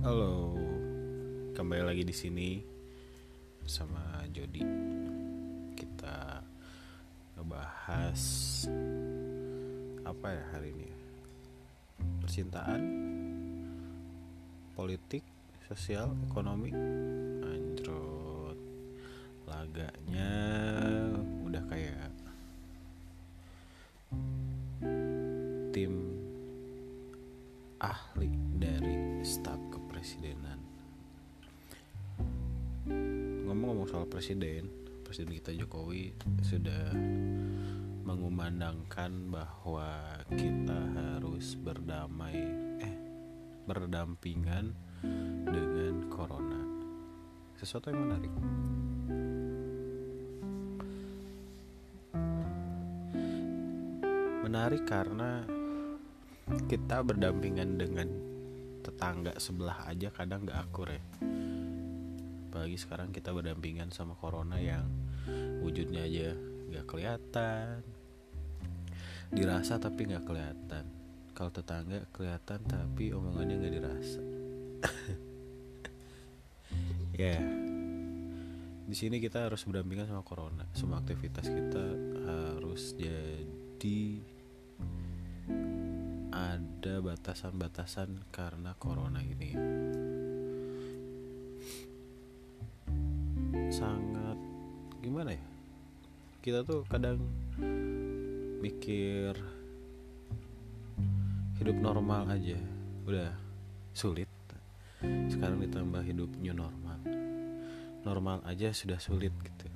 Halo, kembali lagi di sini bersama Jody. Kita ngebahas apa ya hari ini? Percintaan, politik, sosial, ekonomi, anjrot. Laganya udah kayak tim ahli dari staf kepresidenan. Ngomong-ngomong soal presiden, presiden kita Jokowi sudah mengumandangkan bahwa kita harus berdamai eh berdampingan dengan corona. Sesuatu yang menarik. Menarik karena kita berdampingan dengan tetangga sebelah aja kadang gak akur ya. Apalagi sekarang kita berdampingan sama corona yang wujudnya aja gak kelihatan. Dirasa tapi gak kelihatan. Kalau tetangga kelihatan tapi omongannya gak dirasa. Ya. Di sini kita harus berdampingan sama corona. Semua aktivitas kita harus jadi ada batasan-batasan karena corona ini. Sangat gimana ya? Kita tuh kadang mikir hidup normal aja. Udah sulit. Sekarang ditambah hidup new normal. Normal aja sudah sulit gitu.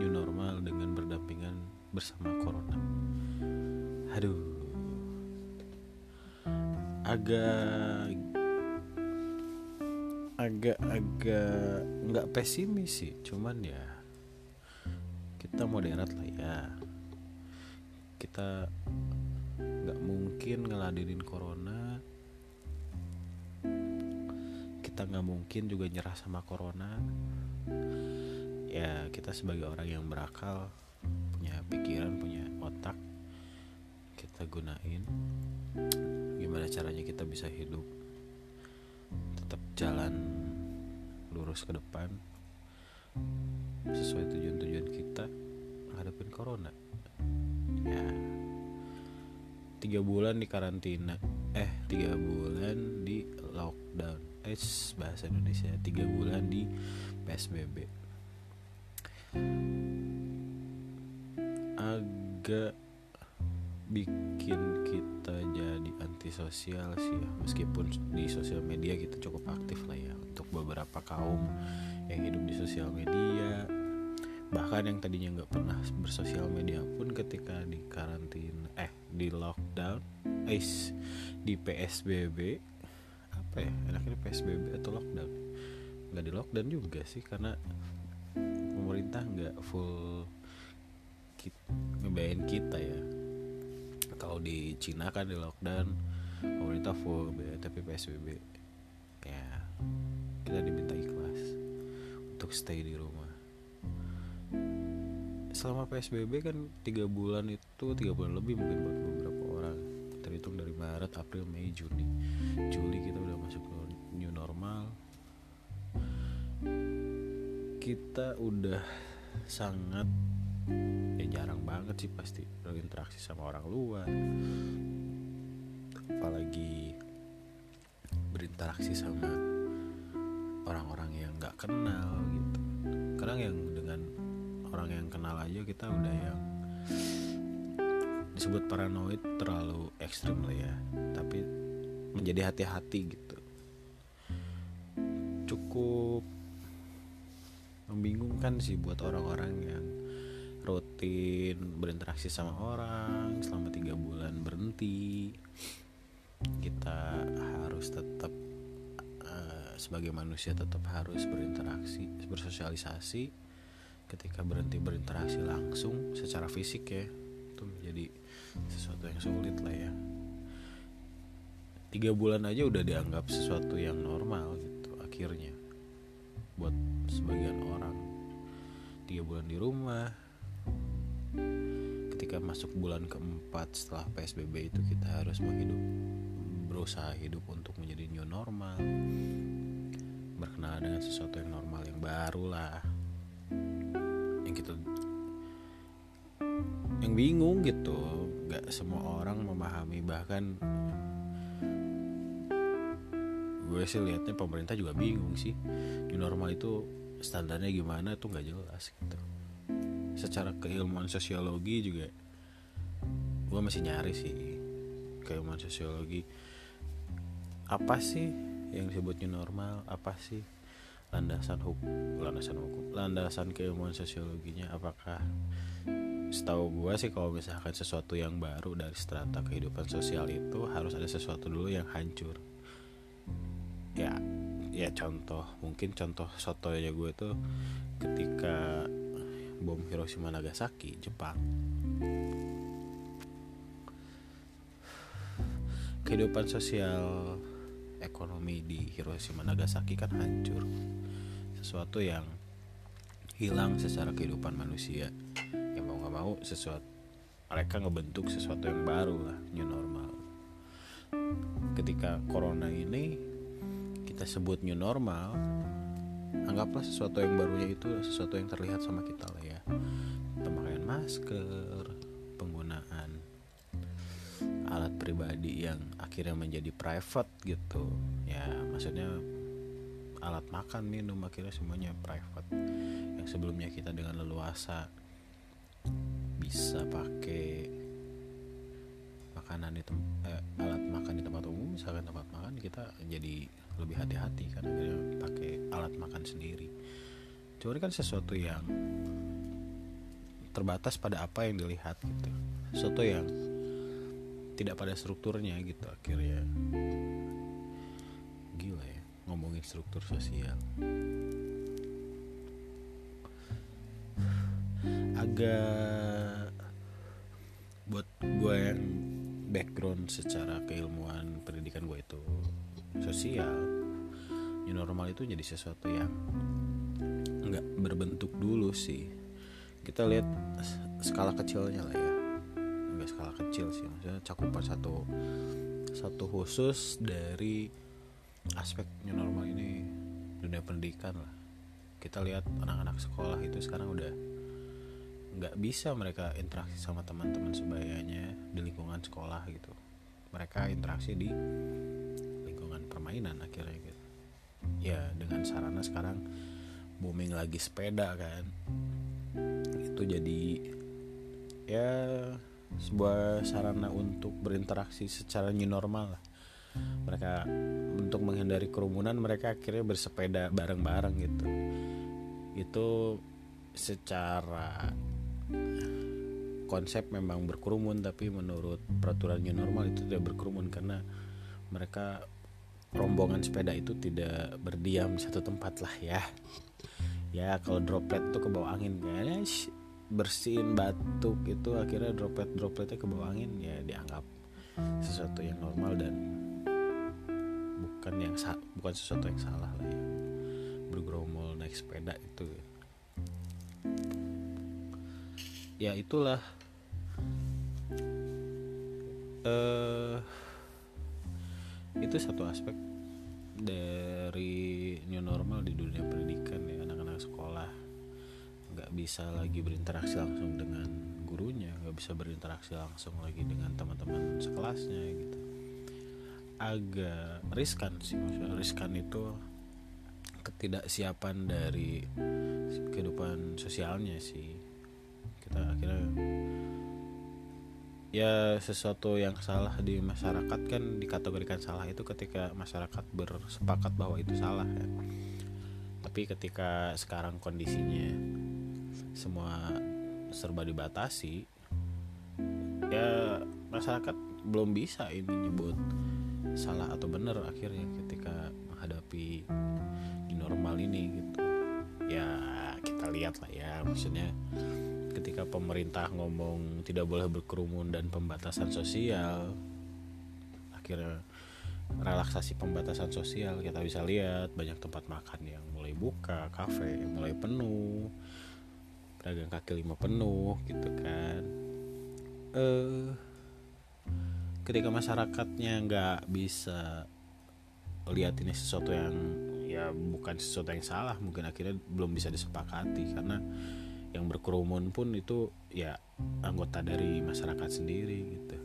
New normal dengan berdampingan bersama corona. Aduh agak agak-agak nggak pesimis sih cuman ya kita moderat lah ya. Kita nggak mungkin ngeladenin corona. Kita nggak mungkin juga nyerah sama corona. Ya kita sebagai orang yang berakal punya pikiran punya otak kita gunain gimana caranya kita bisa hidup tetap jalan lurus ke depan sesuai tujuan-tujuan kita hadapin corona. Ya. Tiga bulan di karantina. Eh tiga bulan di lockdown. Eh bahasa Indonesia. Tiga bulan di psbb agak bikin kita jadi antisosial sih ya. Meskipun di sosial media kita cukup aktif lah ya untuk beberapa kaum yang hidup di sosial media. Bahkan yang tadinya nggak pernah bersosial media pun ketika di karantina eh di lockdown eh di psbb apa ya enaknya psbb atau lockdown? Nggak di lockdown juga sih karena pemerintah nggak full ngebayain kita ya kalau di Cina kan di lockdown pemerintah full tapi PSBB ya kita diminta ikhlas untuk stay di rumah. Selama PSBB kan tiga bulan itu tiga bulan lebih mungkin buat beberapa orang. Terhitung dari Maret April Mei Juni. Juli kita udah masuk ke new normal. Kita udah sangat ya jarang banget sih pasti berinteraksi sama orang luar. Apalagi berinteraksi sama orang-orang yang nggak kenal gitu. Kadang yang dengan orang yang kenal aja kita udah yang disebut paranoid terlalu ekstrim lah ya. Tapi menjadi hati-hati gitu. Cukup membingungkan sih buat orang-orang yang rutin berinteraksi sama orang selama tiga bulan berhenti kita harus tetap uh, sebagai manusia tetap harus berinteraksi bersosialisasi. Ketika berhenti berinteraksi langsung secara fisik ya itu menjadi sesuatu yang sulit lah ya. Tiga bulan aja udah dianggap sesuatu yang normal gitu akhirnya buat sebagian orang. Tiga bulan di rumah ketika masuk bulan keempat setelah PSBB itu kita harus menghidup berusaha hidup untuk menjadi new normal. Berkenalan dengan sesuatu yang normal yang baru lah. Yang kita yang bingung gitu. Nggak semua orang memahami bahkan gue sih liatnya pemerintah juga bingung sih. New normal itu standarnya gimana tuh nggak jelas gitu secara keilmuan sosiologi juga gue masih nyari sih keilmuan sosiologi. Apa sih yang disebut new normal? Apa sih landasan hukum landasan hukum landasan keilmuan sosiologinya? Apakah setahu gue sih kalau misalkan sesuatu yang baru dari strata kehidupan sosial itu harus ada sesuatu dulu yang hancur. Ya ya contoh mungkin contoh sotonya gue tuh ketika bom Hiroshima Nagasaki Jepang. Kehidupan sosial ekonomi di Hiroshima Nagasaki kan hancur. Sesuatu yang hilang secara kehidupan manusia. Yang mau nggak mau sesuatu mereka ngebentuk sesuatu yang baru lah new normal. Ketika corona ini kita sebut new normal anggaplah sesuatu yang barunya itu sesuatu yang terlihat sama kita lah ya. Pemakaian masker penggunaan alat pribadi yang akhirnya menjadi private gitu. Ya maksudnya alat makan minum akhirnya semuanya private. Yang sebelumnya kita dengan leluasa bisa pakai makanan di eh, alat makan di tempat umum misalkan tempat makan kita jadi lebih hati-hati kan akhirnya pakai alat makan sendiri. Cuma kan sesuatu yang terbatas pada apa yang dilihat gitu. Sesuatu yang tidak pada strukturnya gitu akhirnya. Gila ya ngomongin struktur sosial. Agak buat gue yang background secara keilmuan pendidikan gue itu sosial new normal itu jadi sesuatu yang nggak berbentuk dulu sih. Kita lihat skala kecilnya lah ya. Nggak skala kecil sih maksudnya cakupan satu satu khusus dari aspek new normal ini dunia pendidikan lah. Kita lihat anak-anak sekolah itu sekarang udah nggak bisa mereka interaksi sama teman-teman sebayanya di lingkungan sekolah gitu. Mereka interaksi di permainan akhirnya gitu. Ya dengan sarana sekarang booming lagi sepeda kan. Itu jadi ya sebuah sarana untuk berinteraksi secara new normal lah. Mereka untuk menghindari kerumunan mereka akhirnya bersepeda bareng-bareng gitu. Itu secara konsep memang berkerumun tapi menurut peraturan new normal itu tidak berkerumun karena mereka rombongan sepeda itu tidak berdiam di satu tempat lah ya. Ya kalau droplet tuh ke bawah angin kayaknya bersihin batuk itu akhirnya droplet dropletnya ke bawah angin ya dianggap sesuatu yang normal dan bukan yang bukan sesuatu yang salah lah ya. Bergerombol naik sepeda itu ya itulah. Eh itu satu aspek dari new normal di dunia pendidikan ya anak-anak sekolah. Nggak bisa lagi berinteraksi langsung dengan gurunya nggak bisa berinteraksi langsung lagi dengan teman-teman sekelasnya gitu. Agak riskan sih maksudnya riskan itu ketidaksiapan dari kehidupan sosialnya sih akhirnya ya sesuatu yang salah di masyarakat kan dikategorikan salah itu ketika masyarakat bersepakat bahwa itu salah ya. Tapi ketika sekarang kondisinya semua serba dibatasi ya masyarakat belum bisa ini nyebut salah atau benar akhirnya ketika menghadapi normal ini gitu. Ya kita lihat lah ya maksudnya ketika pemerintah ngomong tidak boleh berkerumun dan pembatasan sosial akhirnya relaksasi pembatasan sosial. Kita bisa lihat banyak tempat makan yang mulai buka kafe mulai penuh pedagang kaki lima penuh gitu kan. Eh ketika masyarakatnya nggak bisa lihat ini sesuatu yang ya ya bukan sesuatu yang salah mungkin akhirnya belum bisa disepakati karena yang berkerumun pun itu ya anggota dari masyarakat sendiri gitu.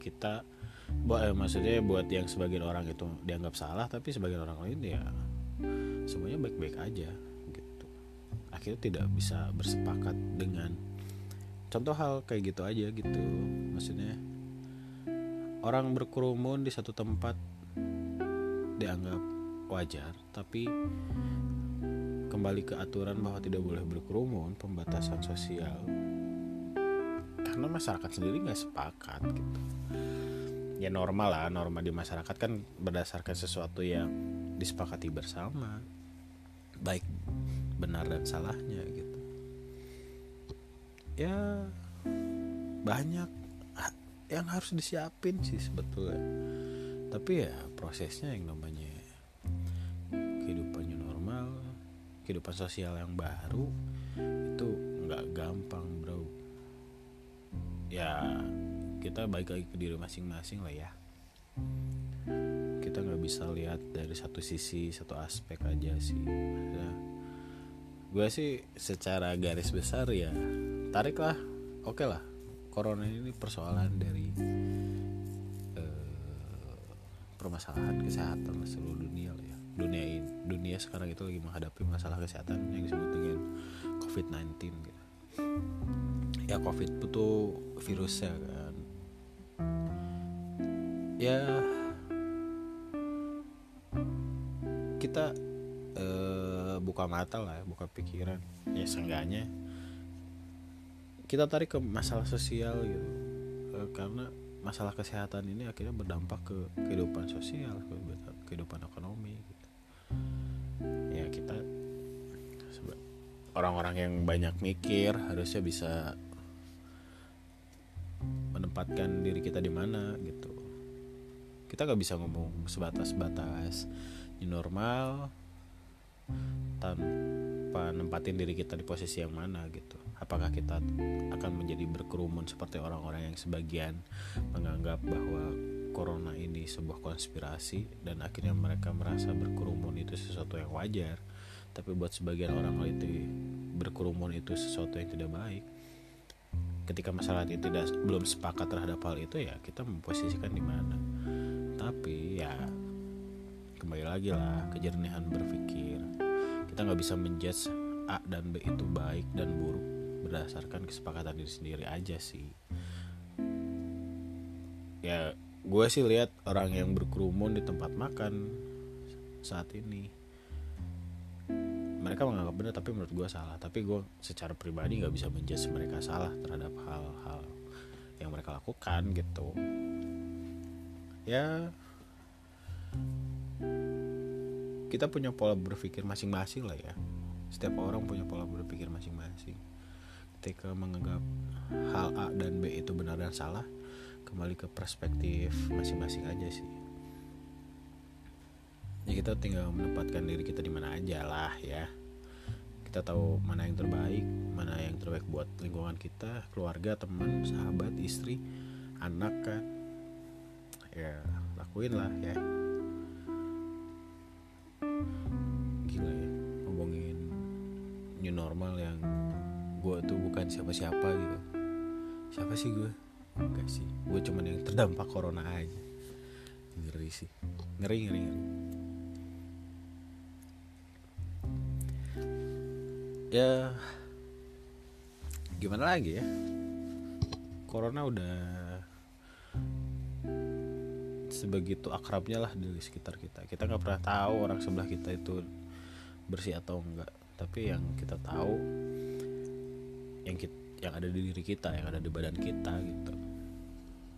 Kita buat eh, maksudnya buat yang sebagian orang itu dianggap salah tapi sebagian orang lain ya semuanya baik-baik aja gitu. Akhirnya tidak bisa bersepakat dengan contoh hal kayak gitu aja gitu. Maksudnya orang berkerumun di satu tempat dianggap wajar tapi kembali ke aturan bahwa tidak boleh berkerumun pembatasan sosial. Karena masyarakat sendiri nggak sepakat gitu. Ya normal lah norma di masyarakat kan berdasarkan sesuatu yang disepakati bersama. Baik benar dan salahnya gitu. Ya banyak yang harus disiapin sih sebetulnya. Tapi ya prosesnya yang namanya kehidupan sosial yang baru itu nggak gampang bro. Ya kita baik lagi ke diri masing-masing lah ya. Kita nggak bisa lihat dari satu sisi satu aspek aja sih. Ya, gue sih secara garis besar ya tarik lah oke okay lah corona ini persoalan dari uh, permasalahan kesehatan seluruh dunia lah ya dunia ini dunia sekarang itu lagi menghadapi masalah kesehatan yang disebut dengan COVID-19 gitu. ya COVID itu virusnya kan ya kita uh, buka mata lah buka pikiran ya seenggaknya kita tarik ke masalah sosial gitu e, karena masalah kesehatan ini akhirnya berdampak ke kehidupan sosial ke kehidupan ekonomi gitu. Ya kita orang-orang yang banyak mikir harusnya bisa menempatkan diri kita di mana gitu. Kita nggak bisa ngomong sebatas-batas di normal tanpa nempatin diri kita di posisi yang mana gitu. Apakah kita akan menjadi berkerumun seperti orang-orang yang sebagian menganggap bahwa corona ini sebuah konspirasi dan akhirnya mereka merasa berkerumun itu sesuatu yang wajar. Tapi buat sebagian orang itu berkerumun itu sesuatu yang tidak baik. Ketika masalah itu tidak belum sepakat terhadap hal itu ya kita memposisikan di mana. Tapi ya kembali lagi lah kejernihan berpikir. Kita nggak bisa menjudge A dan B itu baik dan buruk berdasarkan kesepakatan diri sendiri aja sih. Ya gue sih lihat orang yang berkerumun di tempat makan saat ini. Mereka menganggap benar tapi menurut gue salah. Tapi gue secara pribadi nggak bisa menjudge mereka salah terhadap hal-hal yang mereka lakukan gitu. Ya kita punya pola berpikir masing-masing lah ya. Setiap orang punya pola berpikir masing-masing. Ketika menganggap hal A dan B itu benar dan salah kembali ke perspektif masing-masing aja sih. Ya kita tinggal menempatkan diri kita di mana aja lah ya. Kita tahu mana yang terbaik mana yang terbaik buat lingkungan kita keluarga teman sahabat istri anak kan ya lakuin lah ya. Gila ya ngomongin new normal yang gue tuh bukan siapa-siapa gitu. Siapa sih gue enggak sih. Gue cuman yang terdampak corona aja. Ngeri sih. Ngeri ngeri ngeri. Ya gimana lagi ya? Corona udah sebegitu akrabnya lah di sekitar kita. Kita nggak pernah tahu orang sebelah kita itu bersih atau enggak. Tapi yang kita tahu yang kita, yang ada di diri kita yang ada di badan kita gitu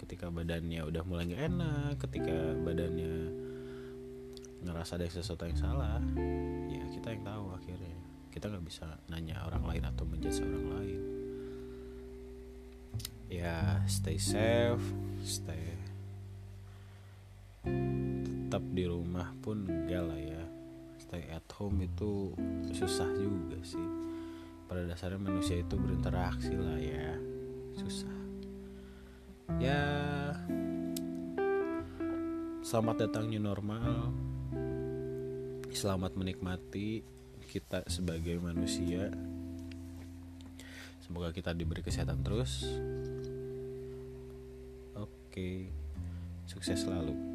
ketika badannya udah mulai nggak enak ketika badannya ngerasa ada sesuatu yang salah ya kita yang tahu akhirnya. Kita nggak bisa nanya orang lain atau menjadi orang lain. Ya stay safe stay tetap di rumah pun enggak lah ya. Stay at home itu susah juga sih. Pada dasarnya manusia itu berinteraksi lah ya. Susah ya selamat datang new normal. Selamat menikmati kita sebagai manusia. Semoga kita diberi kesehatan terus. Oke sukses selalu